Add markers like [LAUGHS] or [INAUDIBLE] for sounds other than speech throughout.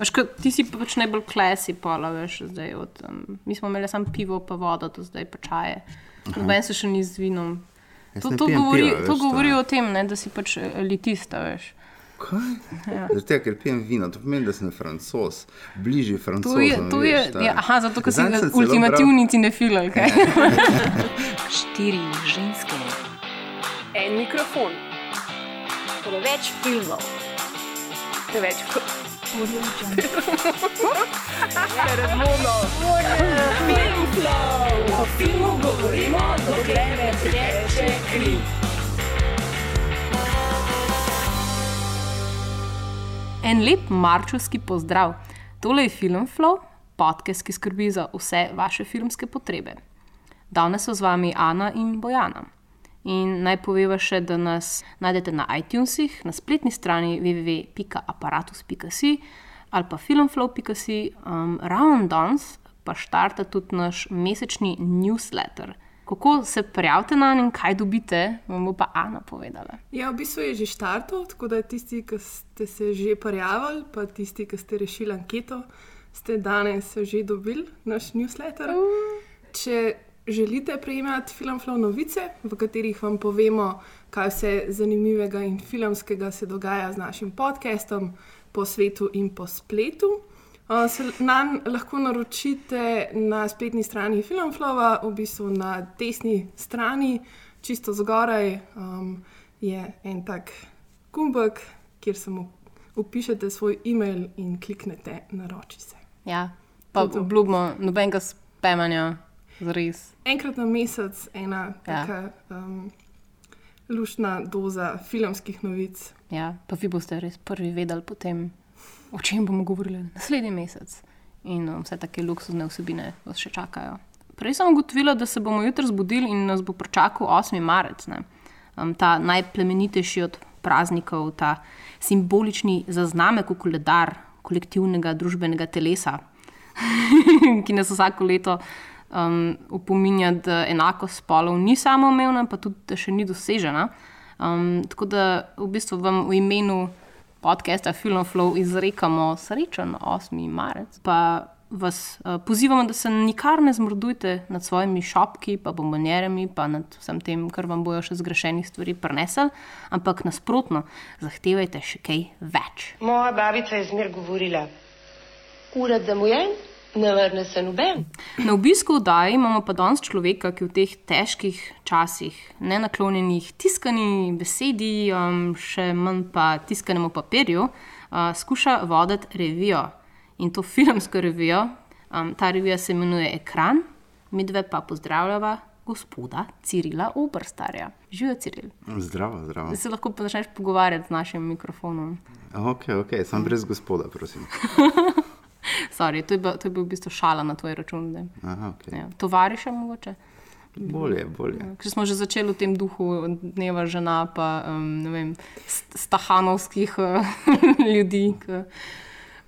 Veš, kaj, ti si pač najbolj klasi pola, veš, zdaj. Od, um, mi smo imeli samo pivo, pa vodo, to zdaj pa čaje. Noben se še ni z vinom. Jaz To, to govori, piva, to veš, govori to o tem, ne, da si pač elitista, veš. Kaj? Ja. Tega, ker pijem vino, to pomeni, da sem francos, bližje To francozom. je, to je, veš, ja, aha, zato ker sem ultimativni cinefil, ali kaj? [LAUGHS] Štiri ženske, En mikrofon, preveč filmov, preveč O filmu govorimo, dokler ne teče kri. En lep marčovski pozdrav. Tole je Film Flow, podcast, ki skrbi za vse vaše filmske potrebe. Danes so z vami Ana in Bojana. In naj poveva še, da nas najdete na iTunesih, na spletni strani www.apparatus.si ali pa filmflow.si. Um, ravno danes pa štarta tudi naš mesečni newsletter. Kako se prijavite na in kaj dobite, vam bo pa Ana povedala. Ja, v bistvu je že štartov, tako da tisti, ki ste se že prijavili, pa tisti, ki ste rešili anketo, ste danes že dobili naš newsletter. Če želite prejemati filmflow novice, v katerih vam povemo, kaj vse zanimivega in filmskega se dogaja z našim podcastom po svetu in po spletu. Uh, se nam lahko naročite na spletni strani Filmflova, v bistvu na desni strani, čisto zgoraj, um, je en tak gumbek, kjer samo upišete svoj e-mail in kliknete naroči se. Ja, pa obljubimo, nobenega spemanja, zares. Enkrat na mesec ena Ja. taka um, lušna doza filmskih novic. Ja, pa vi boste res prvi vedeli, potem, o čem bomo govorili naslednji mesec. In um, vse take luksuzne vsebine vas še čakajo. Prej sem ugotovila, da se bomo jutri zbudili in nas bo pričakal 8. marec, ne? um, ta najplemenitejši od praznikov, ta simbolični zaznamek v koledar kolektivnega družbenega telesa, [LAUGHS] ki nas vsako leto um, opominja, da enakost spolov ni samoumevna, pa tudi da še ni dosežena. Um, tako da v bistvu vam v imenu podcasta Film Flow izrekamo srečen 8. marec. Pa vas uh, pozivamo, da se nikar ne zmrdujte nad svojimi šopki, pa bombonjerami, pa nad vsem tem, kar vam bojo še zgrešenih stvari prinesli, ampak nasprotno, zahtevajte še kaj več. Moja babica je zmer govorila, ura da mu je, ne vrne se noben. Na obisku vdaji imamo pa danes človeka, ki v teh težkih časih, ne naklonjenih tiskani besedi, um, še manj pa tiskanemu papirju, uh, skuša voditi revijo in to filmsko revijo. Um, ta revija se imenuje Ekran, mi dve pa pozdravljava gospoda Cirila Oberstarja. Živijo, Ciril. Zdravo, zdravo. Da se lahko pa začneš pogovarjati z našim mikrofonom. Ok, ok, sem brez gospoda, prosim. [LAUGHS] Sorry, to, je bil, to je bil v bistvu šala na tvoj račun. Aha, okay. Ja. Tovariša mogoče. Bolje, bolje. Ker smo že začeli v tem duhu dneva žena, pa um, ne vem, st- stahanovskih uh, [LAUGHS] ljudi, ki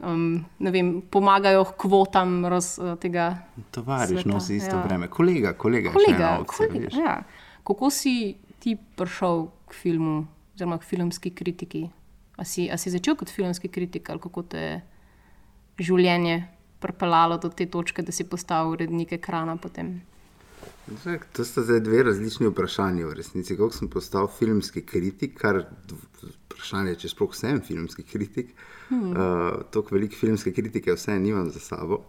um, vem, pomagajo kvotam raz, uh, tega. Tovariš nosi isto ja. breme. Kolega, kolega, Kolega, opcija, kolega, veš. ja. Kako si ti prišel k filmu, oziroma k filmski kritiki? A si, a si začel kot filmski kritik ali kako te je življenje pripeljalo do te točke, da si postal urednik ekrana potem? Zdaj, To sta zdaj dve različni vprašanji v resnici. Kako sem postal filmski kritik, kar vprašanje, če sploh sem filmski kritik. Hmm. Uh, Toliko velike filmske kritike vse nimam za sabo.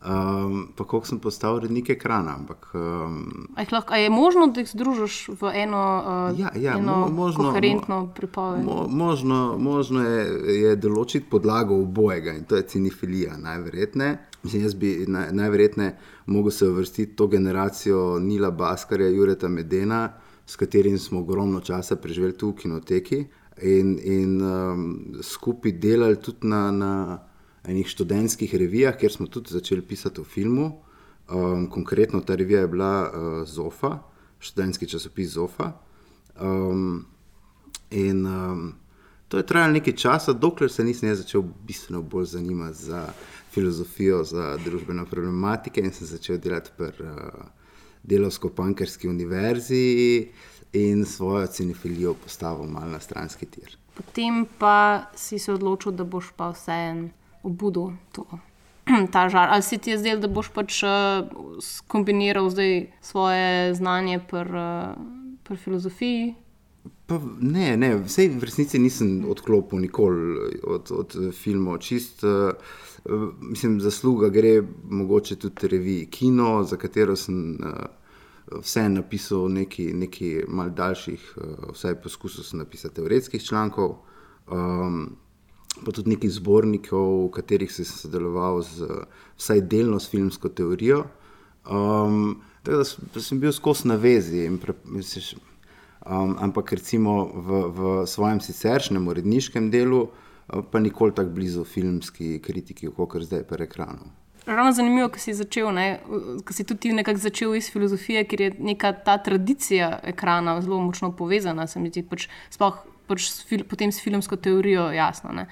Um, pa kako sem postal urednik ekrana. Ampak, um, A, lahko, a je možno, da jih združiš v eno, uh, Ja, ja, eno mo- možno- koherentno pripoved? mo, možno, možno je, je določiti podlago obojega in to je cinefilija, najverjetneje. Mislim, jaz bi naj, najverjetneje mogel se uvrstiti to generacijo Nila Baskarja, Jureta Medena, s katerim smo ogromno časa preživeli tu v kinoteki in, in um, skupaj delali tudi na, na enih študentskih revijah, kjer smo tudi začeli pisati o filmu. Um, konkretno ta revija je bila uh, Zofa, študentski časopis Zofa. Um, in um, to je trajalo nekaj časa, dokler se nisem začel bistveno bolj zanimati za filozofijo, za družbene problematike in sem začel delati pri uh, Delovsko-Pankerski univerzi in svojo cinefilijo postavil malo na stranski tir. Potem pa si se odločil, da boš pa vseeno obudil to. [CLEARS THROAT] Ta žar. Ali si ti je zdelo, da boš pač skombiniral zdaj svoje znanje pri uh, filozofiji? Pa, ne, ne, vse v resnici nisem odklopil nikoli od, od filmov. Čist, uh, mislim, zasluga gre mogoče tudi reviji Kino, za katero sem uh, vse napisal nekaj, nekaj mal daljših, uh, vsaj poskusil sem napisati teoretskih člankov. Um, Pa tudi nekaj zbornikov, v katerih sem sodeloval z vsaj delno s filmsko teorijo. Um, tako da sem bil skozi na vezi. Pre, misliš, um, ampak recimo v, v svojem siceršnjem uredniškem delu, pa nikoli tako blizu filmski kritiki, kot zdaj pri ekranu. Ravno zanimivo, ko si začel, ko si tudi nekako začel iz filozofije, ker je neka ta tradicija ekrana zelo močno povezana, se mi zdi, pač, sploh pač s fil, potem s filmsko teorijo jasno. Ne?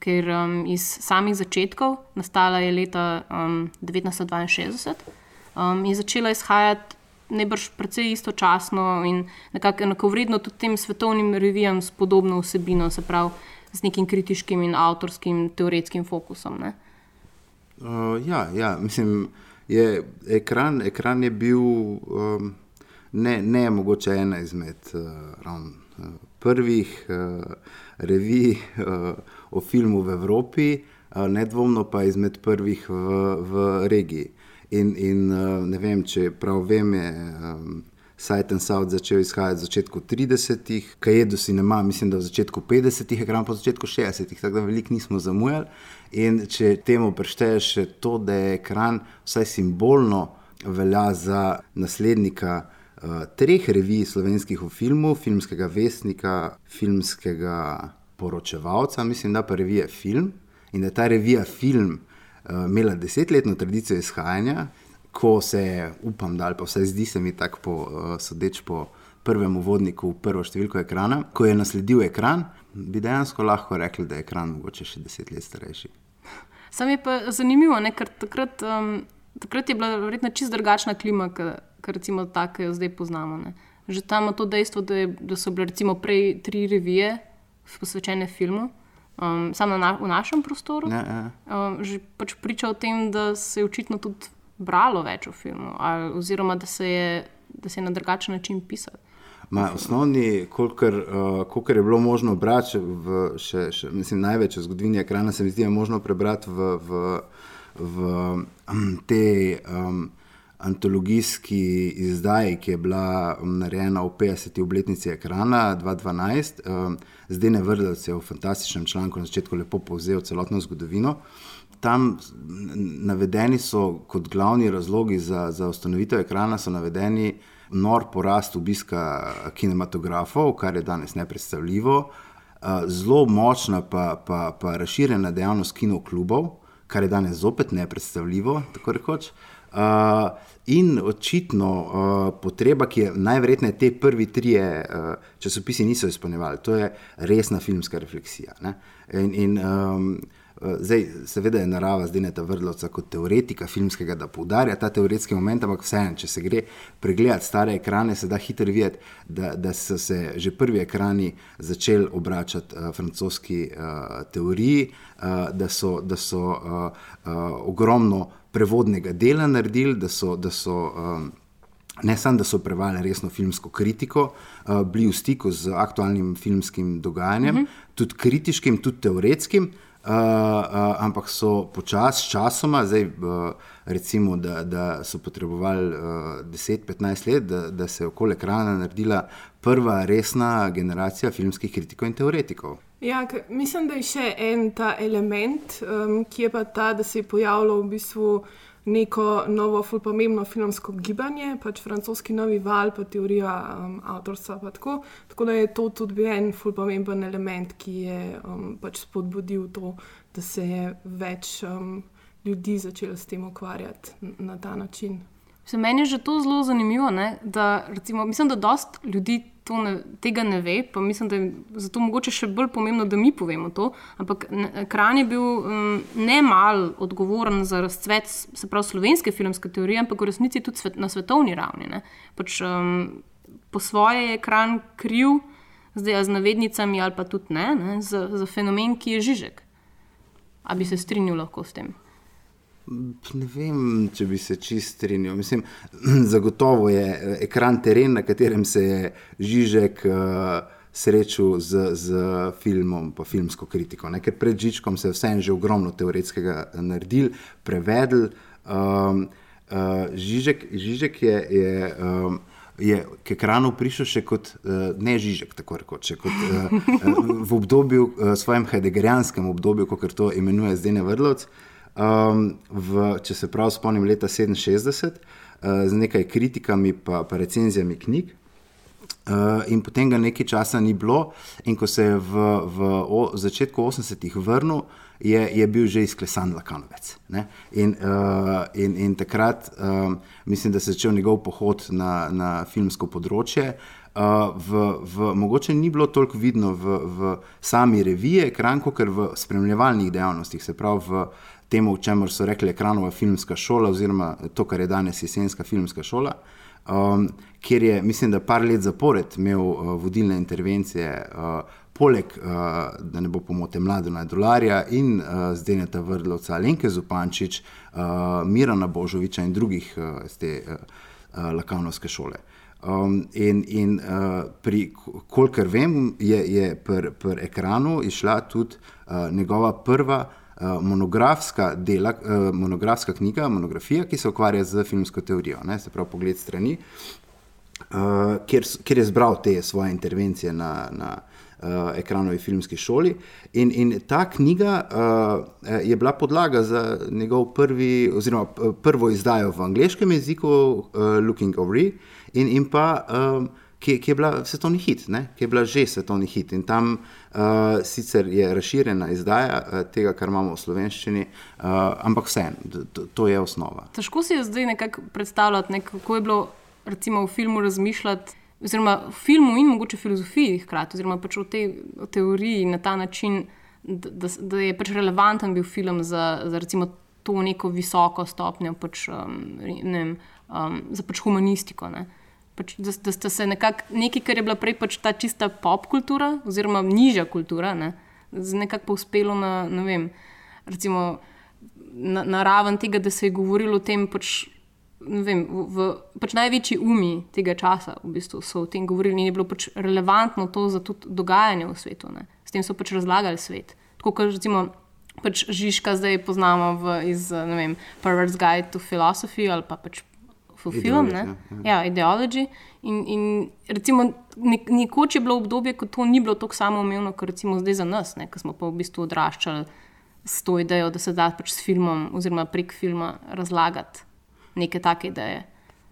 Ker um, iz samih začetkov, nastala je leta um, 1962 um, in začela izhajati najbrž precej istočasno in nekako enakovredno tudi tem svetovnim revijam s podobno vsebino, se pravi z nekim kritiškim in avtorskim teoretskim fokusom. Ne? Uh, ja, ja, mislim, je ekran, ekran je bil um, ne, ne mogoče ena izmed uh, ravno, uh, prvih uh, revij uh, o filmu v Evropi, uh, nedvomno pa izmed prvih v, v regiji. In, in uh, ne vem, če prav vem, je um, and South začel izhajati v začetku 30-ih, kaj je do cinema, mislim, da v začetku 50-ih, ekran pa v začetku 60-ih, tako da veliko nismo zamujali. In če temu prešteješ še to, da je ekran vsaj simbolno velja za naslednika treh revij slovenskih v filmu, filmskega vesnika, filmskega poročevalca, mislim, da pa revija film. In da je ta revija film uh, imela desetletno tradicijo izhajanja, ko se je, upam, da pa vsaj zdi se mi tako, po, uh, sodeč po prvem uvodniku, prvo številko ekrana, ko je nasledil ekran, bi dejansko lahko rekli, da je ekran mogoče še deset let starejši. Sam je pa zanimivo, ne, ker takrat, um, takrat je bila verjetno čisto drugačna klima, kot recimo ta, ki jo zdaj poznamo. Ne. Že tam je to dejstvo, da, je, da so bile recimo prej tri revije posvečene filmu. Um, samo na, v našem prostoru, Ne, ja. um, že pač priča o tem, da se je očitno tudi bralo več o filmu, ali, oziroma da se, je, da se je na drugačen način pisal. Ma, osnovni, kolikor, uh, kolikor je bilo možno brati, v, še, še, mislim, največ v zgodovini ekrana, se mi zdi, je možno prebrati v, v, v um, tej um, antologijski izdaji, ki je bila um, narejena v 50. obletnici ekrana 2012. Um, zdaj ne vrdejo se v fantastičnem članku, na začetku lepo povzel celotno zgodovino. Tam navedeni so kot glavni razlogi za, za ustanovitev ekrana, so navedeni nor porast obiska kinematografov, kar je danes nepredstavljivo, zelo močna pa, pa, pa razširjena dejavnost kinoklubov, kar je danes zopet nepredstavljivo, tako rekoč. Uh, in očitno uh, potreba, ki je najverjetneje te prvi tri uh, časopisi niso izpolnjevali, to je resna filmska refleksija. Ne? In, in um, zdaj, seveda je narava zdaj ta vrlovca kot teoretika filmskega, da poudarja ta teoretski moment, ampak vseeno, če se gre pregledati stare ekrane, se da hitro videti, da, da so se že prvi ekrani začeli obračati uh, francoski uh, teoriji, uh, da so, da so uh, uh, ogromno prevodnega dela naredili, da so. Da so um, Ne samo, da so prevajali resno filmsko kritiko, uh, bili v stiku z aktualnim filmskim dogajanjem, uh -huh. tudi kritiškim, tudi teoretskim, uh, uh, ampak so počasi, časoma, zdaj, uh, recimo, da, da so potrebovali uh, 10-15 let, da, da se je okoli ekrana naredila prva resna generacija filmskih kritikov in teoretikov. Ja, mislim, da je še en ta element, um, ki je pa ta, da se je pojavilo v bistvu neko novo, fulpomembno filmsko gibanje, pač francoski novi val, pa teorija um, avtorstva. Tako. tako da je to tudi bil en fulpomemben element, ki je um, pač spodbudil to, da se je več um, ljudi začelo s tem ukvarjati na ta način. Se meni je že to zelo zanimivo, ne, da recimo, mislim, da dosta ljudi ne, tega ne ve, pa mislim, da je zato mogoče še bolj pomembno, da mi povemo to. Ampak ekran je bil um, ne mal odgovoren za razcvet se pravi slovenske filmske teorije, ampak v resnici tudi svet, na svetovni ravni. ne. Pač, um, po svoje je ekran kriv, zdaj z navednicami ali pa tudi ne, ne za, za fenomen, ki je Žižek. A bi se strinjal lahko s tem? Ne vem, če bi se čist strinjal. Mislim, [CLEARS THROAT] zagotovo je eh, ekran teren, na katerem se je Žižek uh, srečal z, z filmom, pa filmsko kritiko. Ne? Ker pred Žižkom se je vseeno že ogromno teoretskega naredil, prevedel. Um, uh, Žižek, Žižek je. je um, Je k ekranu prišel še kot uh, ne Žižek, tako rekoč, kot uh, v obdobju, uh, svojem hedegerijanskem obdobju, kot to imenuje zdaj Nevrlovc. Um, v, če se prav spomnim, leta 67, uh, z nekaj kritikami in recenzijami knjig. Uh, in potem ga nekaj časa ni bilo, in ko se je v, v o, začetku 80-ih vrnil, je, je bil že izklesan Lakanovec. In, uh, in, in takrat um, mislim, da se je začel njegov pohod na, na filmsko področje. Uh, v, v, mogoče ni bilo toliko vidno v, v sami reviji, kranko, ker v spremljevalnih dejavnostih, se pravi v temu, čemu so rekli ekranova filmska šola, oziroma to, kar je danes jesenska filmska šola, um, kjer je, mislim, da par let zapored imel uh, vodilne intervencije, uh, poleg, uh, da ne bo pomote mladena dolarja in uh, zdaj ta vrdlovca Lenke Zupančič, uh, Mirana Božoviča in drugih uh, te uh, uh, lakanovske šole. Um, in in uh, pri, kolikor vem, je, je pri pr ekranu išla tudi uh, njegova prva monografska, dela, uh, monografska knjiga, monografija, ki se ukvarja z filmsko teorijo, ne, se pravi pogled strani, uh, kjer, kjer je zbral te svoje intervencije na, na uh, ekranovi filmski šoli. In, in ta knjiga uh, je bila podlaga za njegov prvi, oziroma prvo izdajo v angleškem jeziku, uh, Looking Over, in, in pa. Um, ki, je bila svetovni hit, ne? ki je bila že svetovni hit. In tam uh, sicer je razširjena izdaja uh, tega, kar imamo v slovenščini, uh, ampak vseeno, to, je osnova. Težko si je zdaj nekako predstavljati, ne, kako je bilo recimo, v filmu razmišljati. Oziroma, v filmu in mogoče filozofiji, hkrati, oziroma pač v tej v teoriji na ta način, da, da, da je pač relevanten bil film za, za to neko visoko stopnjo, pač, um, vem, um, za pač humanistiko. Ne pač, da, da ste se nekako, nekaj, kar je bila prej pač ta čista pop kultura, oziroma nižja kultura, ne, nekako uspelo na, ne vem, recimo, na, na raven tega, da se je govorilo o tem. Pač, Vem, v, pač največji umi tega časa v bistvu so o tem govorili, in je bilo pač relevantno to za dogajanje v svetu. Ne. S tem so pač razlagali svet. Tako kot recimo pač Žižka zdaj poznamo v, iz Perverse Guide to Philosophy ali pa pač film, ne? Ja, ideology. In, in recimo, nekoč je bilo obdobje, ko to ni bilo tako samoumevno, kot recimo zdaj za nas, ki smo pa v bistvu odraščali s to idejo, da se da pač s filmom oziroma prek filma razlagati neke take ideje.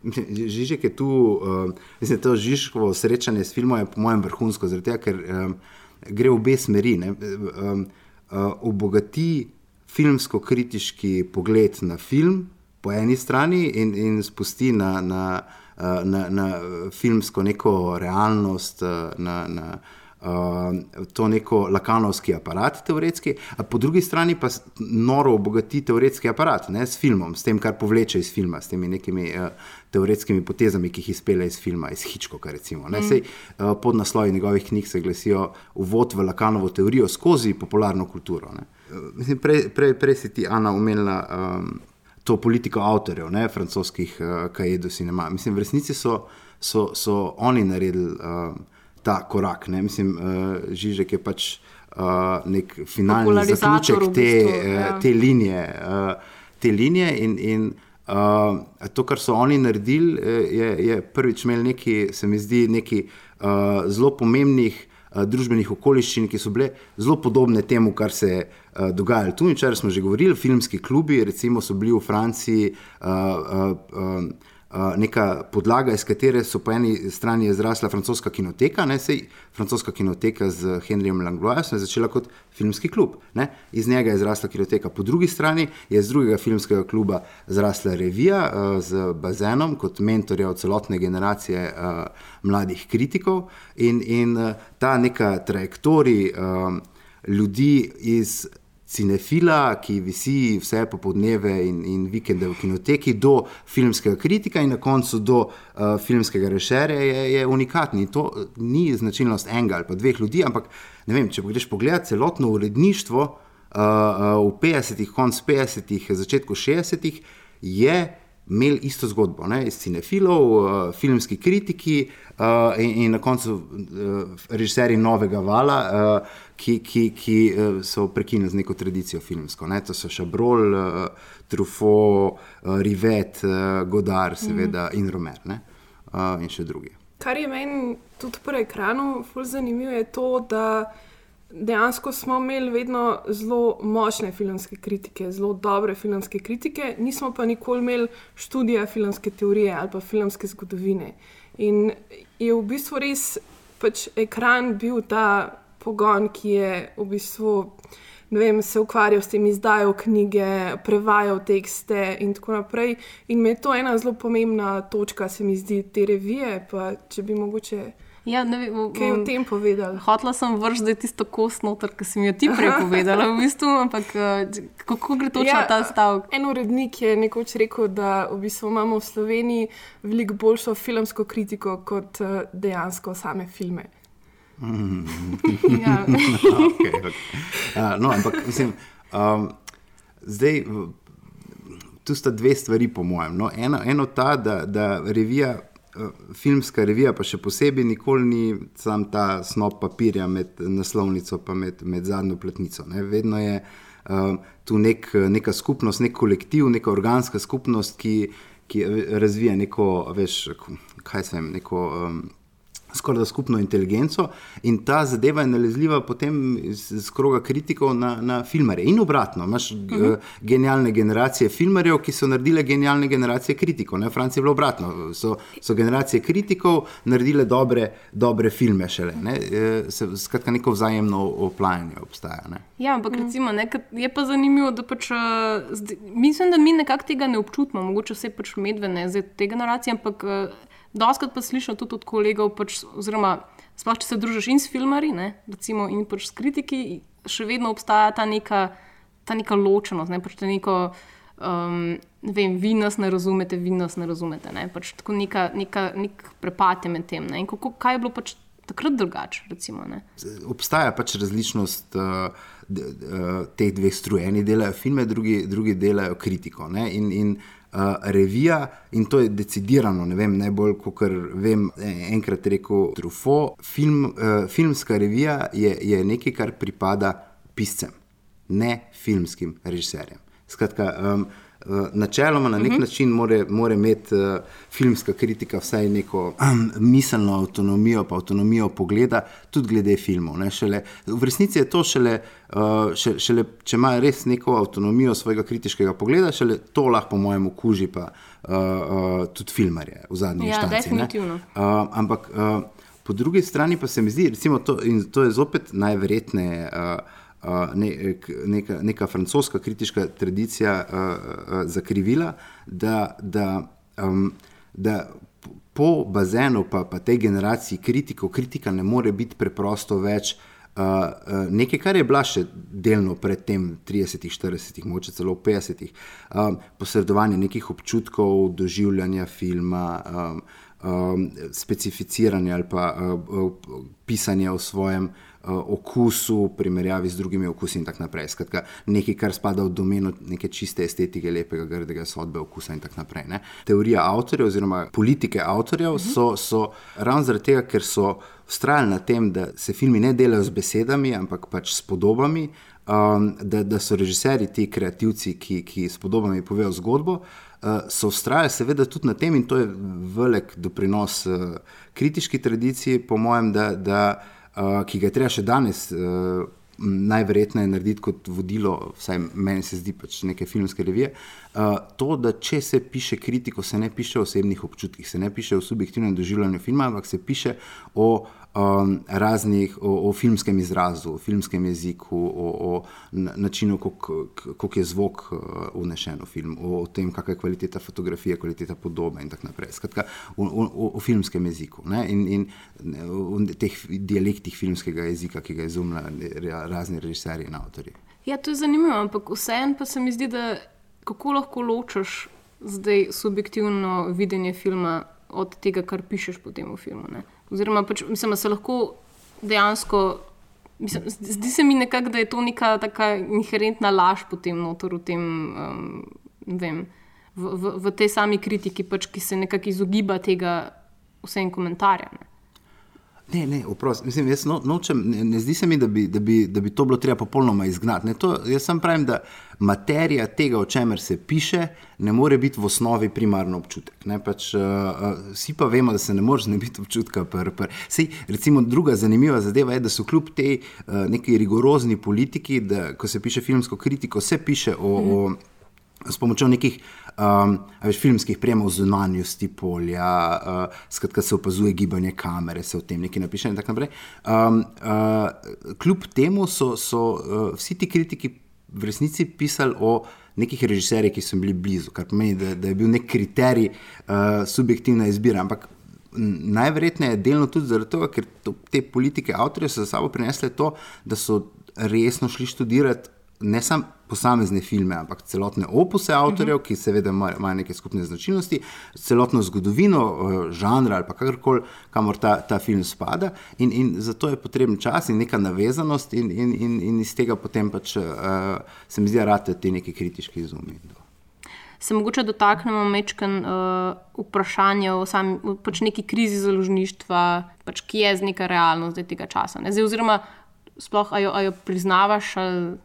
[LAUGHS] Žižek je tu, uh, mislim, to žižkovo srečanje s filmom je po mojem vrhunsko, zato ker um, gre v obe smeri. Um, uh, obogati filmsko-kritiški pogled na film, po eni strani in, in spusti na, na, eh, na, na filmsko neko realnost, eh, na, na uh, to neko lakanovski aparat, teoretski, a po drugi strani pa noro obogati teoretski aparat ne, s filmom, s tem, kar povleče iz filma, s temi nekimi uh, teoretskimi potezami, ki jih izpele iz filma, iz Hitchcocka. Recimo, mm. Sej, uh, pod naslovi njegovih knjig se glasijo uvod v lakanovo teorijo skozi popularno kulturo. Uh, prej, prej, prej si ti, Ana, umenila. Um, to politiko avtorjev, ne francoskih, uh, kaj je do cinema. Mislim, v resnici so, so, so oni naredili uh, ta korak. Ne? Mislim, uh, Žižek je pač uh, nek finalni zaključek te, v bistvu, ja. te linije. Uh, te linije in, in uh, to, kar so oni naredili, je, je prvič imel nekaj, se mi zdi, nekaj uh, zelo pomembnih. Družbenih okoliščin, ki so bile zelo podobne temu, kar se je uh, dogajalo. Tu in čar smo že govorili, filmski klubi, recimo, so bili v Franciji. Uh, uh, uh, neka podlaga, iz katere so po eni strani izrasla francoska kinoteka, ne sej francoska kinoteka z Henryjem Langloisom, začela kot filmski klub. Ne? Iz njega je izrasla kinoteka, po drugi strani je iz drugega filmskega kluba zrasla revija uh, z bazenom kot mentorja celotne generacije uh, mladih kritikov in, in uh, ta neka trajektorija uh, ljudi iz cinefila, ki visi vse popoldneve in, in vikende v kinoteki, do filmskega kritika in na koncu do uh, filmskega rešerja, je, je unikatni. To ni značilnost enega ali pa dveh ljudi, ampak vem, če greš pogledat celotno uredništvo. uh, v 50-ih, konc 50-ih, začetku 60-ih, je imel isto zgodbo, ne, iz cinefilov, uh, filmski kritiki uh, in, in na koncu uh, režiserji novega vala, uh, ki, ki, ki uh, so prekinili z neko tradicijo filmsko. Ne. To so Šabrol, uh, Truffaut, uh, Rivet, uh, Godard, seveda, mm. in Romer ne, uh, in še drugi. Kar je meni tudi po ekranu fully zanimivo, je to, da dejansko smo imeli vedno zelo močne filmske kritike, zelo dobre filmske kritike, nismo pa nikoli imeli študija filmske teorije ali pa filmske zgodovine. In je v bistvu res pač ekran bil ta pogon, ki je v bistvu. Vem, se ukvarjal s tem, izdajal knjige, prevajal tekste in tako naprej. In me je to ena zelo pomembna točka, se mi zdi, te revije. Pa, če bi mogoče Ja, ne vem, kaj o tem povedal. Hotla sem vršiti, da je tisto kost noter, ki si mi jo ti prej [LAUGHS] povedala, v bistvu, ampak eh, kako gre točno ja, ta stavek? En urednik je nekoč rekel, da v bistvu imamo v Sloveniji veliko boljšo filmsko kritiko kot eh, dejansko same filme. Mm. ja. okay, okay. Uh, no, ampak mislim, um, zdaj. Tu sta dve stvari, po mojem. No, eno, eno ta, da, da revija filmska revija, pa še posebej, nikoli ni sam ta snop papirja med naslovnico in med, med zadnjo pletnico. Ne. Vedno je uh, tu nek, neka skupnost, nek kolektiv, neka organska skupnost, ki, ki razvija neko, veš, kaj se jim, neko. Um, skoraj da skupno inteligenco, in ta zadeva je nalezljiva potem iz, kroga kritikov na, na filmare. In obratno, imaš uh -huh. uh, genialne generacije filmarjev, ki so naredile genialne generacije kritikov. Ne? Francija je bilo obratno, so, so generacije kritikov naredile dobre, dobre filme šele. Ne? E, se, skratka, neko vzajemno oplajanje obstaja. Ne? Ja, ampak recimo, ne, je pa zanimivo, da pač, uh, zdi, mislim, da mi nekako tega ne občutimo, mogoče vse pač medvene za te generacije, ampak. Doskrat pa slišim tudi od kolegov, pač, oziroma sploh če se družiš in s filmari, ne, recimo, in pač s kritiki, še vedno obstaja ta neka, ta neka ločenost. Ne, pač neko, um, ne vem, vi nas ne razumete, vi nas ne razumete. Ne, pač tako neka, neka, nek prepad je med tem. Ne, kako, kaj je bilo pač takrat drugače? Obstaja pač različnost. Uh, Teh dveh strujev, eni delajo filme, drugi, drugi delajo kritiko. Ne? In, in uh, uh, revija in to je decidirano, ne vem, najbolj kot vem, enkrat rekel Truffaut. Film, uh, filmska revija je, je nekaj, kar pripada piscem, ne filmskim režiserjem. Skratka, um, načeloma na nek uh mhm. -huh. način mora, mora imeti uh, filmska kritika vsaj neko um, miselno avtonomijo, pa avtonomijo pogleda, tudi glede filmov. Šele, v resnici je to šele, uh, še, šele, če ima res neko avtonomijo svojega kritiškega pogleda, šele to lahko, po mojem, okuži pa uh, uh, tudi filmarje v zadnji ja, inštanci. Uh, ampak uh, po drugi strani pa se mi zdi, recimo, to, in to je zopet najverjetneje. Uh, ne, neka, neka francoska kritiška tradicija uh, uh, zakrivila, da, da, um, da po bazenu, pa, pa tej generaciji kritikov, kritika ne more biti preprosto več. Uh, uh, nekaj, kar je bilo še delno pred tem 30, 40, morda celo 50, um, posredovanje nekih občutkov, doživljanja filma, um, um, specificiranje ali pa uh, uh, pisanje o svojem uh, uh, okusu, primerjavi z drugimi okusi in tako naprej. Skratka, nekaj, kar spada v domeno neke čiste estetike, lepega, grdega sodbe okusa in tako naprej. Ne. Teorija avtorjev oziroma politike avtorjev -huh. so, so ravno zaradi tega, ker so ustrajali na tem, da se filmi ne delajo z besedami, ampak pač s podobami. Um, da, da so režiserji ti kreativci, ki, ki s podobami povejo zgodbo, uh, so ustrajali seveda tudi na tem, in to je velik doprinos uh, kritiški tradiciji, po mojem, da, da uh, uh, ki ga je treba še danes uh, najverjetneje narediti kot vodilo, vsaj meni se zdi pač neke filmske revije. Uh, to, da če se piše kritiko, se ne piše o osebnih občutkih, se ne piše o subjektivnem doživljanju filma, ampak se piše o um, raznih, o, o filmskem izrazu, o filmskem jeziku, o, o načinu, kako je zvok unešen uh, v film, o, o tem, kakšna je kvaliteta fotografije, kvaliteta podobe in tako naprej. Skratka, o, o, o filmskem jeziku ne? in, in v teh dialektih filmskega jezika, ki ga izumljajo razni režiserji in avtori. Ja, to je zanimivo, ampak vseeno pa se mi zdi, da kako lahko ločiš zdaj subjektivno videnje filma od tega, kar pišeš potem v filmu. Ne? Oziroma, pač, mislim, se lahko dejansko Mislim, zdi se mi nekako, da je to neka taka inherentna laž potem notor v tem, um, ne vem, v, v, v tej sami kritiki, pač, ki se nekako izogiba tega vsem komentarjem. Ne. Ne, ne, oprost, mislim, jaz no, nočem, ne, ne zdi se mi, da bi, da, bi, da bi to bilo treba popolnoma izgnati. Ne, to, jaz sem pravim, da materija tega, o čemer se piše, ne more biti v osnovi primarno občutek. Ne, pač, uh, uh, vsi pa vemo, da se ne moreš znebiti občutka. Pr, pr. Sej, recimo, druga zanimiva zadeva je, da so kljub tej uh, neki rigorozni politiki, da ko se piše filmsko kritiko, se piše o. Mm. o s pomočjo nekih um, veš, filmskih premov zunanjosti polja, uh, skratka se opazuje gibanje kamere, se o tem nekaj napiše in tako naprej. Um, uh, kljub temu so, so uh, vsi ti kritiki v resnici pisali o nekih režiserjih, ki so bili blizu, kar pomeni, da, da je bil nek kriterij uh, subjektivna izbira. Ampak najverjetneje je delno tudi zaradi tega, ker to, te politike avtorje so za sabo prinesle to, da so resno šli študirati ne samo posamezne filme, ampak celotne opuse avtorjev, uh -huh. ki seveda ima- imajo neke skupne značilnosti, celotno zgodovino, eh, žanra ali kakorkoli, kamor ta, ta film spada. In, in zato je potreben čas in neka navezanost, in, in, in, in iz tega potem pač uh, se mi zdi, da rate ti neki kritiški izumi. Se mogoče dotaknemo mečken uh, vprašanja o sami, pač neki krizi založništva, pač ki je z neka realnost tega časa. Ne? Zdaj, oziroma, sploh a jo, a jo priznavaš ali,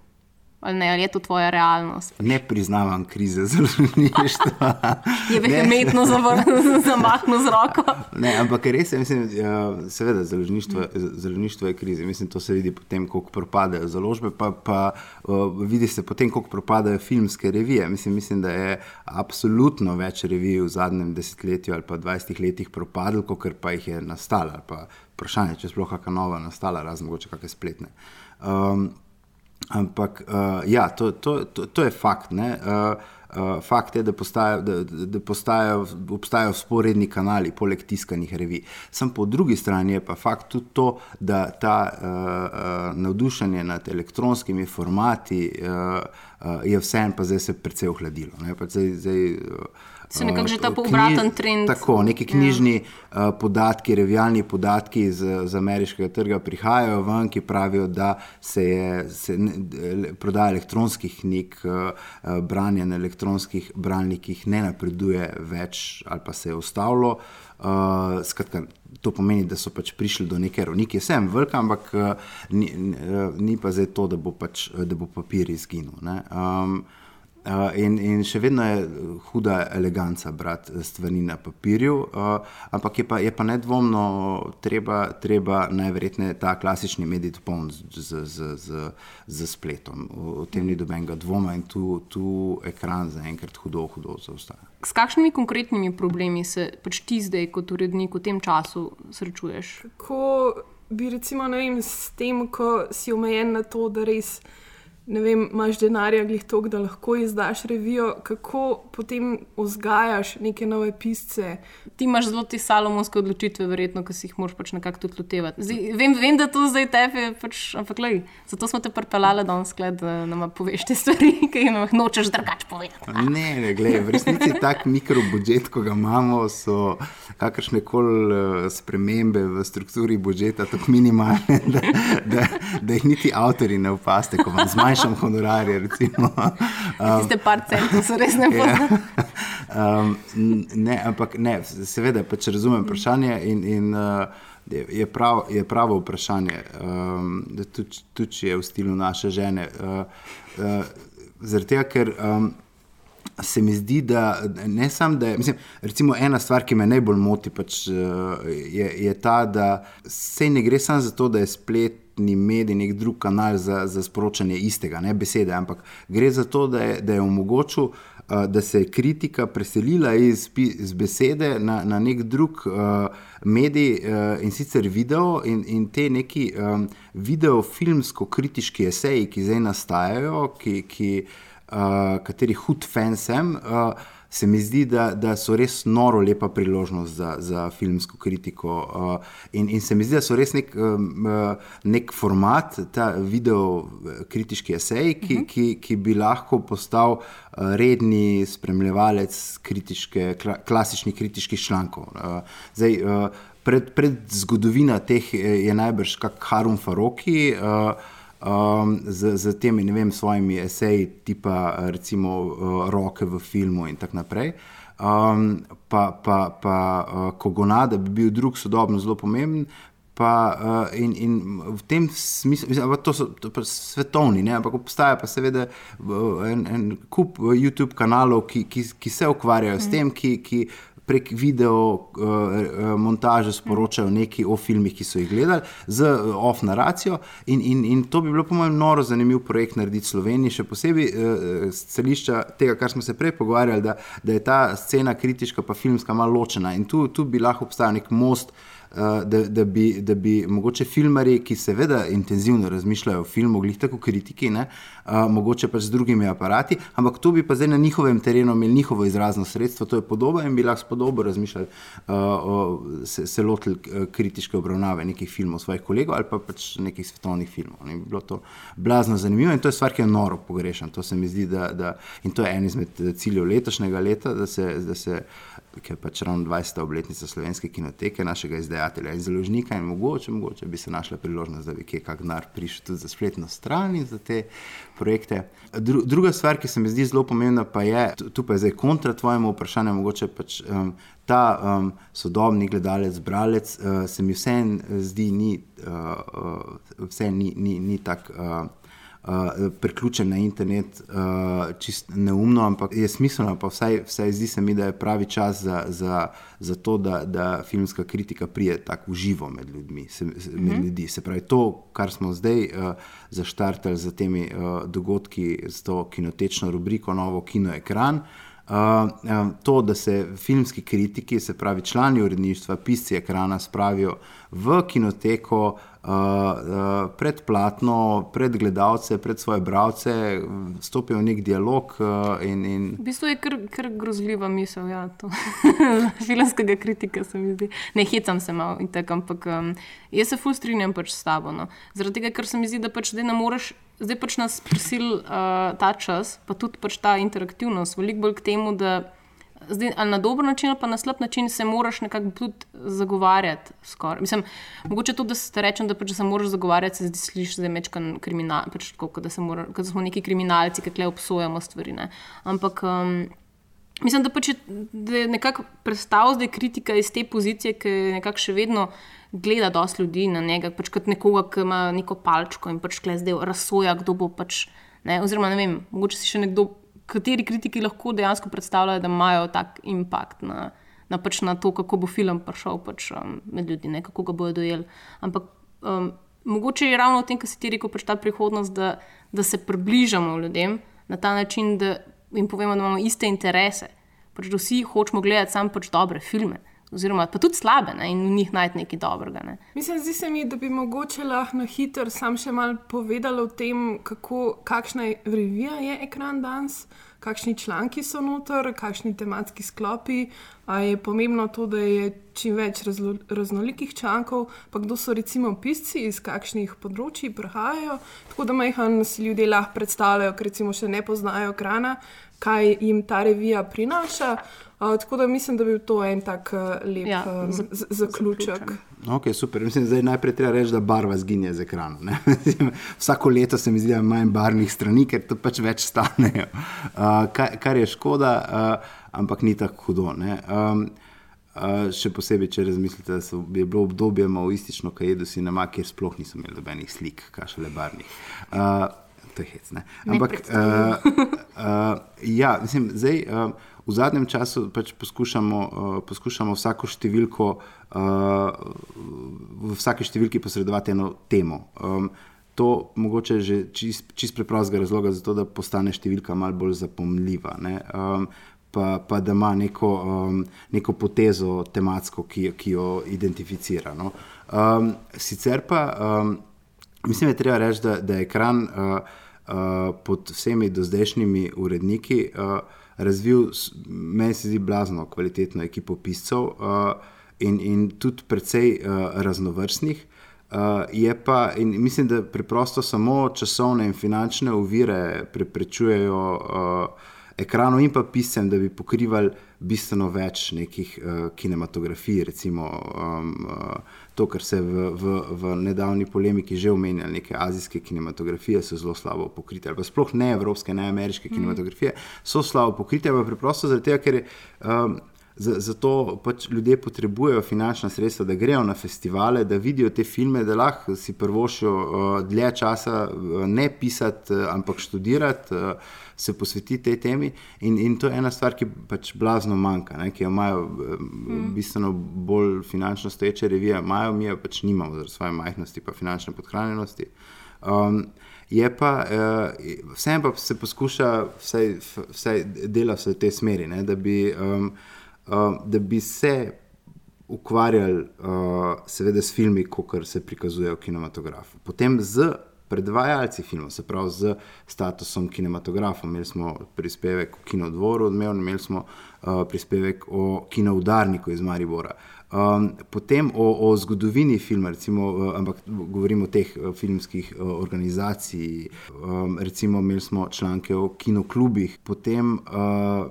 ali ne, ali je to tvoja realnost. Ne priznavam krize [LAUGHS] založništva. Je vehementno [LAUGHS] zamahnil z roko. Ne, ampak res je, mislim, ja, seveda, založništvo, založništvo je kriza. Mislim, to se vidi potem, koliko propadajo založbe, pa, pa uh, vidi se potem, koliko propadajo filmske revije. Mislim, mislim, da je absolutno več revij v zadnjem desetletju ali pa 20 letih propadlo, kot pa jih je nastalo. Vprašanje, če je sploh kakšna nova nastala, razen mogoče kakšne spletne. Um, Ampak uh, ja, to, to, to, to je fakt. ne. Uh, uh, fakt je, da, postaja, da, da postajajo, obstajajo sporedni kanali, poleg tiskanih revij. Sam po drugi strani je pa fakt tudi to, da ta uh, uh, navdušenje nad elektronskimi formati uh, uh, je vseeno pa zdaj se precej ohladilo. ne. Pač Zdaj, zdaj, uh, Se nekako že ta povraten trend. Tako, neki knjižni ja. uh, podatki, revijalni podatki z, z ameriškega trga prihajajo ven, ki pravijo, da se je se ne, ele- prodaja elektronskih knjig, uh, branje na elektronskih bralnikih ne napreduje več ali pa se je ustavilo. Uh, skratka, to pomeni, da so pač prišli do neke ravni, ki je vsem velika, ampak uh, ni, uh, ni pa zdaj to, da bo, pač, da bo papir izginil. ne. Um, Uh, in, in še vedno je uh, huda eleganca brati uh, stvari na papirju, uh, ampak je pa, je pa nedvomno treba, treba najverjetneje ta klasični medij dopolniti z, z, z, z spletom. O, o tem ni dobenega dvoma in tu, tu ekran zaenkrat hudo, hudo zaostaja. S kakšnimi konkretnimi problemi se pač ti zdaj, kot urednik, v tem času srečuješ? Ko bi recimo, ne vem, s tem, ko si omejen na to, da res ne vem, imaš denarja, glih tok, da lahko izdaš revijo, kako potem vzgajaš neke nove pisce. Ti imaš zelo te salomonske odločitve, verjetno, ki si jih moraš pač nekako tudi lotevati. Zdaj, vem, vem, da to zdaj tebe, pač, ampak lej, zato smo te pripeljali danes, skled, da nam poveš te stvari, [LAUGHS] ki jim jih nočeš drugače povedati. Ne, ne, gled, v resnici tak mikrobudžet, ko ga imamo, so kakršne koli spremembe v strukturi budžeta tako minimalne, [LAUGHS] da, da, da jih niti avtori ne opaste, ko vam zmanjšam honorarje. Recimo. [LAUGHS] Um, Tiste par centov so res ne Ja. bodo. Um, n- ne, ampak ne, seveda pač razumem vprašanje in, in uh, je, prav, je pravo vprašanje, um, da tudi, tudi če je v stilu naše žene. Uh, uh, Zaradi tega, ker um, se mi zdi, da ne samo, da je. Mislim, recimo ena stvar, ki me najbolj moti, pač, uh, je, je ta, da se ne gre samo za to, da je spletni medij nek drug kanal za, za sporočanje istega, ne besede, ampak gre za to, da je, da je omogočil. uh, Da se je kritika preselila iz, iz besede na, na nek drug uh, medij uh, in sicer video, in, in te neki um, videofilmsko-kritiški eseji, ki zdaj nastajajo, ki, ki, uh, katerih hud fan sem, uh, se mi zdi, da, da so res noro lepa priložnost za, za filmsko kritiko. Uh, in, in se mi zdi, da so res nek, um, uh, nek format, ta video eh, kritiški esej, ki, uh -huh. ki, ki bi lahko postal uh, redni spremljevalec kritiške, kla, klasičnih kritiških člankov. Uh, zdaj, uh, pred, pred zgodovina teh je najbrž kak Harun Faroki. Uh, Um, z, z temi vem, svojimi eseji, tipa recimo uh, roke v filmu in tako naprej. Um, pa pa, pa uh, Kogonada bi bil drug sodobno zelo pomemben, Pa, uh, in, in v tem smislu, da to so to svetovni, ne? ampak obstaja pa seveda en, en kup YouTube kanalov, ki, ki, ki se ukvarjajo mm. s tem, ki, ki prek video uh, montaže sporočajo nekaj o filmih, ki so jih gledali, z off naracijo. In, in, in to bi bilo, po mojem, noro zanimiv projekt narediti Sloveniji, še posebej uh, z celišča tega, kar smo se prej pogovarjali, da, da je ta scena kritiška, pa filmska, malo ločena. In tu, tu bi lahko obstajal nek most. Eh, da, da, bi, da bi mogoče filmari, ki seveda intenzivno razmišljajo o filmu, glih tako kritiki, ne, uh, mogoče pač z drugimi aparati, ampak to bi pa zdaj na njihovem terenu imeli njihovo izrazno sredstvo, to je podoba in bi lahko podobo razmišljali, uh, o, se, se lotili kritiške obravnave nekih filmov svojih kolegov ali pa pač nekih svetovnih filmov. Ne, bi bilo to blazno zanimivo in to je stvar, ki jo noro pogrešam. To se mi zdi, da, da in to je en izmed ciljev letošnjega leta, da se. Da se je pač ravno 20. obletnica slovenske kinoteke, našega izdajatelja in založnika, in mogoče, mogoče bi se našla priložnost, da bi kje kak denar prišel tudi za spletno stran in za te projekte. Dru, druga stvar, ki se mi zdi zelo pomembna, pa je, tu pa je zdaj kontra tvojemu vprašanju, mogoče pač. Um, Ta um, sodobni gledalec, bralec, uh, se mi vseeno zdi, ni, uh, uh, vse ni, ni, ni tako uh, uh, priključen na internet, uh, čist neumno, ampak je smiselno, pa vsaj, vsaj zdi se mi, da je pravi čas za, za, za to, da, da filmska kritika prije tako v živo med ljudmi. Se, med mm -hmm. ljudi. se pravi, to, kar smo zdaj uh, zaštartali z temi uh, dogodki, z to kinotečno rubriko, novo kino ekran. Uh, uh, to, da se filmski kritiki, se pravi člani uredništva, pisci ekrana, spravijo v kinoteko, uh, uh, pred platno, pred gledalce, pred svoje bralce, stopijo v nek dialog. Uh, in, in... V bistvu je kar, kar grozljiva misel, ja, to [LAUGHS] filmskega kritika se mi zdi. Ne hecam se malo in tako, ampak um, jaz se ful strinjam pač s tabo. No. Zaradi tega, ker se mi zdi, da pač zdaj ne moreš. Zdaj pač nas prisil uh, ta čas, pa tudi pač ta interaktivnost, veliko bolj k temu, da zdaj, ali na dober način, ali pa na slab način se moraš nekako tudi zagovarjati. Mislim, mogoče tudi, da se rečem, da pač se moraš zagovarjati, se zdi, slišiš za mečkan kriminal, pač tako, da, mora, da smo neki kriminalci, ki le obsojamo stvari. Ne. Ampak. Um, Mislim, da, pač je, da je nekako predstavljal zdaj kritika iz te pozicije, ki je nekako še vedno gleda dosti ljudi na njega, pač kot nekoga, ki ima neko palčko in pač zdaj razsoja, kdo bo pač. Ne, oziroma, ne vem, mogoče si še nekdo kateri kritiki lahko dejansko predstavljajo, da imajo tak impact na, na, pač na to, kako bo film prišel pač, um, med ljudi, ne, kako ga bodo dojeli. Ampak um, mogoče je ravno v tem, kar si ti rekel, pač ta prihodnost, da, da se približamo ljudem na ta način, da jim povemo, da imamo iste interese. Pač, da vsi hočemo gledati samo pač dobre filme oziroma pa tudi slabe ne, in v njih najti nekaj dobrega. Ne. Mislim, zdi se mi, da bi mogoče lahko na hitro sam še mal povedala o tem, kako, kakšna revija je ekran danes. Kakšni članki so noter, kakšni tematski sklopi. A je pomembno to, da je čim več razlo, raznolikih člankov, pa kdo so recimo pisci, iz kakšnih področji prihajajo, tako da majhen si ljudje lahko predstavljajo, ker recimo še ne poznajo ekrana, kaj jim ta revija prinaša. Uh, tako da mislim, da bi bil to en tak uh, lep ja, um, zaključek. Okay, super. Mislim, da je najprej treba reči, da barva zginja z ekrana. [LAUGHS] Vsako leto se mi zdi, da je manj barvnih strani, ker to pač več stanejo. Uh, kar, kar je škoda, uh, ampak ni tako hudo. Um, uh, še posebej, če razmislite, da so, je bilo obdobje maoistično, kaj jedo si nama, kjer sploh niso imeli nobenih slik, kašele barvnih. Uh, to je hec. Ne? Ampak, uh, uh, ja, mislim, zdaj. Uh, v zadnjem času pač poskušamo, uh, poskušamo vsako številko, uh, v vsaki številki posredovati eno temo. Um, to mogoče že čist, čist preprostega razloga, zato da postane številka malo bolj zapomljiva. Um, pa, pa da ima neko, um, neko potezo tematsko, ki, ki jo identificira. No. Um, sicer pa um, mislim, da je treba reči, da, da je ekran uh, uh, pod vsemi dozdajšnjimi uredniki. Uh, razvil, meni se zdi, blazno kvalitetno ekipo piscev uh, in, in tudi precej uh, raznovrstnih. Uh, pa, mislim, da preprosto samo časovne in finančne ovire preprečujejo uh, ekranov in pa pisem, da bi pokrivali bistveno več nekih uh, kinematografij, recimo um, uh, to, kar se v, v, v nedavni polemiki že omenja, neke azijske kinematografije so zelo slabo pokrite, ali pa sploh ne evropske, ne ameriške mm. kinematografije, so slabo pokrite, pa preprosto zaradi tega, ker je. Um, Zato pač ljudje potrebujejo finančna sredstva, da grejo na festivale, da vidijo te filme, da lahko si prvošijo uh, dlje časa uh, ne pisati, uh, ampak študirati, uh, se posvetiti tej temi. In, in to je ena stvar, ki pač blazno manjka, ne, ki jo imajo mm. bistveno bolj finančno stoječe revije, imajo mi jo pač nimamo zaradi svoje majhnosti in finančne podhranjenosti. Um, Je pa, uh, vsem pa se poskuša, vsaj, vsaj dela v tej smeri, ne, da bi um, uh, da bi se ukvarjali, uh, seveda, s filmi, kot se prikazujejo v kinematografu. Potem z predvajalci filmov, se pravi z statusom kinematografa. Imeli smo prispevek o kinodvoru, odmevno, imeli smo uh, prispevek o kinoudarniku iz Maribora. Um, potem o, o zgodovini filma, recimo, uh, ampak govorimo o teh uh, filmskih uh, organizacijah. Um, recimo, imeli smo članke o kinoklubih, potem uh,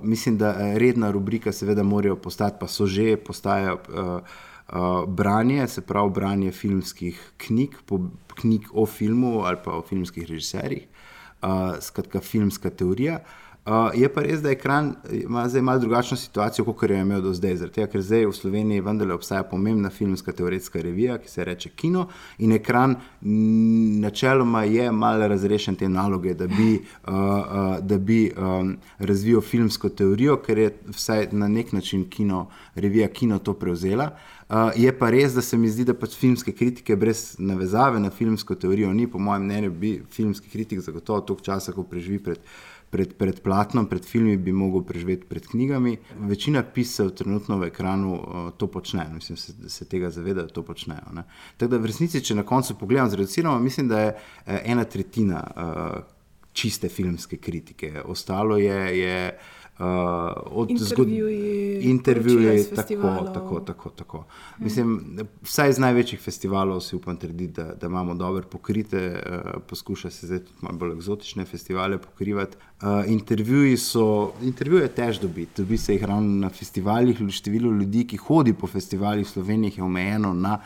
mislim, da redna rubrika, seveda, morajo postati, pa so že postajajo. Uh, Uh, branje, se pravi, branje filmskih knjig, po, knjig o filmu ali pa o filmskih režiserjih, uh, skratka, filmska teorija. Uh, Uh, je pa res, da ekran ima zdaj malo drugačno situacijo, kot je imel do zdaj. Zato, ker zdaj v Sloveniji vendarle obstaja pomembna filmska teoretska revija, ki se imenuje Kino, in ekran načeloma je malo razrešen te naloge, da bi, uh, uh, da bi um, razvijal filmsko teorijo, ker je vsaj na nek način kino, revija Kino to prevzela. Uh, je pa res, da se mi zdi, da pač filmske kritike brez navezave na filmsko teorijo ni, po mojem mnenju, bi filmski kritik zagotovo toliko časa, ko preživi pred pred, pred platnom, pred filmi, bi lahko preživel pred knjigami. Večina piscev trenutno v ekranu uh, to počne, mislim, se, se tega zavedajo, da to počnejo. Tako da v resnici, če na koncu pogledam, zreduciramo, mislim, da je uh, ena tretjina uh, čiste filmske kritike, ostalo je. je Uh, od intervjujev, tako, tako, tako. tako. Hmm. Mislim, vsaj iz največjih festivalov si upam trditi, da, da imamo dobro pokrite, uh, poskuša se zdaj tudi malo bolj eksotične festivale pokrivati. Uh, intervjuji so, intervjuje tež dobiti, dobi se jih ravno na festivalih, število ljudi, ki hodi po festivalih v Sloveniji, je omejeno na,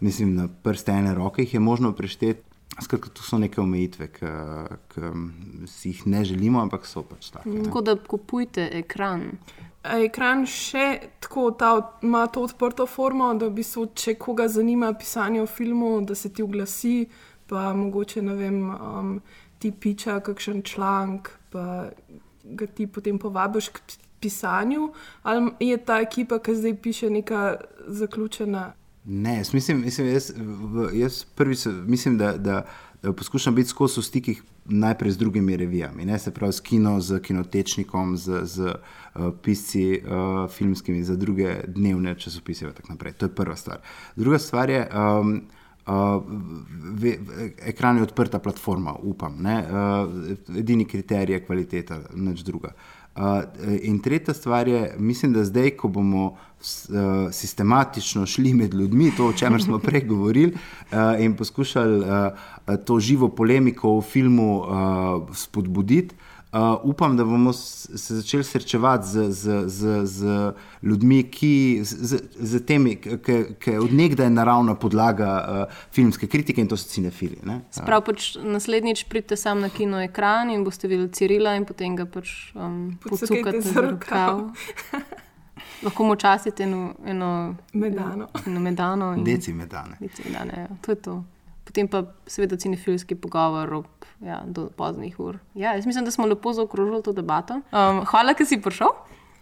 mislim, na prste ene roke, jih je možno prešteti. Skratka, tu so neke omejitve, ki si jih ne želimo, ampak so pač tako. Tako da kupujte ekran. Ekran še tako ta, ima to odprto formo, da bi se, če koga zanima pisanje o filmu, da se ti oglasi, pa mogoče vem, um, ti piča kakšen članek, pa ga ti potem povabiš k pisanju. Ali je ta ekipa, ki zdaj piše, neka zaključena Ne, jaz mislim, mislim, jaz, jaz prvi se, mislim, da, da, da poskušam biti skozi v stikih najprej z drugimi revijami, ne se pravi s kino, z kinotečnikom, z, z uh, pisci uh, filmskimi, za druge dnevne časopise. To je prva stvar. Druga stvar je, um, uh, ve, ekran je odprta platforma, upam. Uh, edini kriterij je kvaliteta, nič druga. Uh, in tretja stvar je, mislim, da zdaj, ko bomo uh, sistematično šli med ljudmi, to, o čemer smo prej govorili, uh, in poskušali uh, to živo polemiko v filmu spodbuditi. Uh, upam, da bomo se začeli srečevati z, z, z, z ljudmi, ki z, z temi, ki je odnegdaj naravna podlaga uh, filmske kritike in to so cinefili. Sprav pač naslednjič pridete sam na kino ekran in boste videli Cirila in potem ga pač um, podsukate za rokav. [LAUGHS] Lahko mu častite eno, eno medano. Eno medano Deci medane. Deci medane, ja. To je to. Potem pa seveda cinefilski pogovor ob ja, do poznih ur. Ja, jaz mislim, da smo lepo zaokrožili to debato. Um, hvala, da si prišel.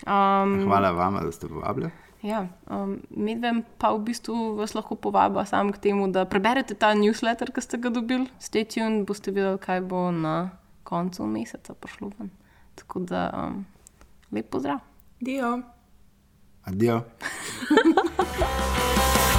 Um, hvala vam, da ste povabili. Ja, um, Medvem pa v bistvu vas lahko povabi sam k temu, da preberete ta newsletter, ki ste ga dobili. Stay tuned, boste videli, kaj bo na koncu meseca prišlo ven. Tako da um, lep pozdrav. Dio. Adiós. [LAUGHS]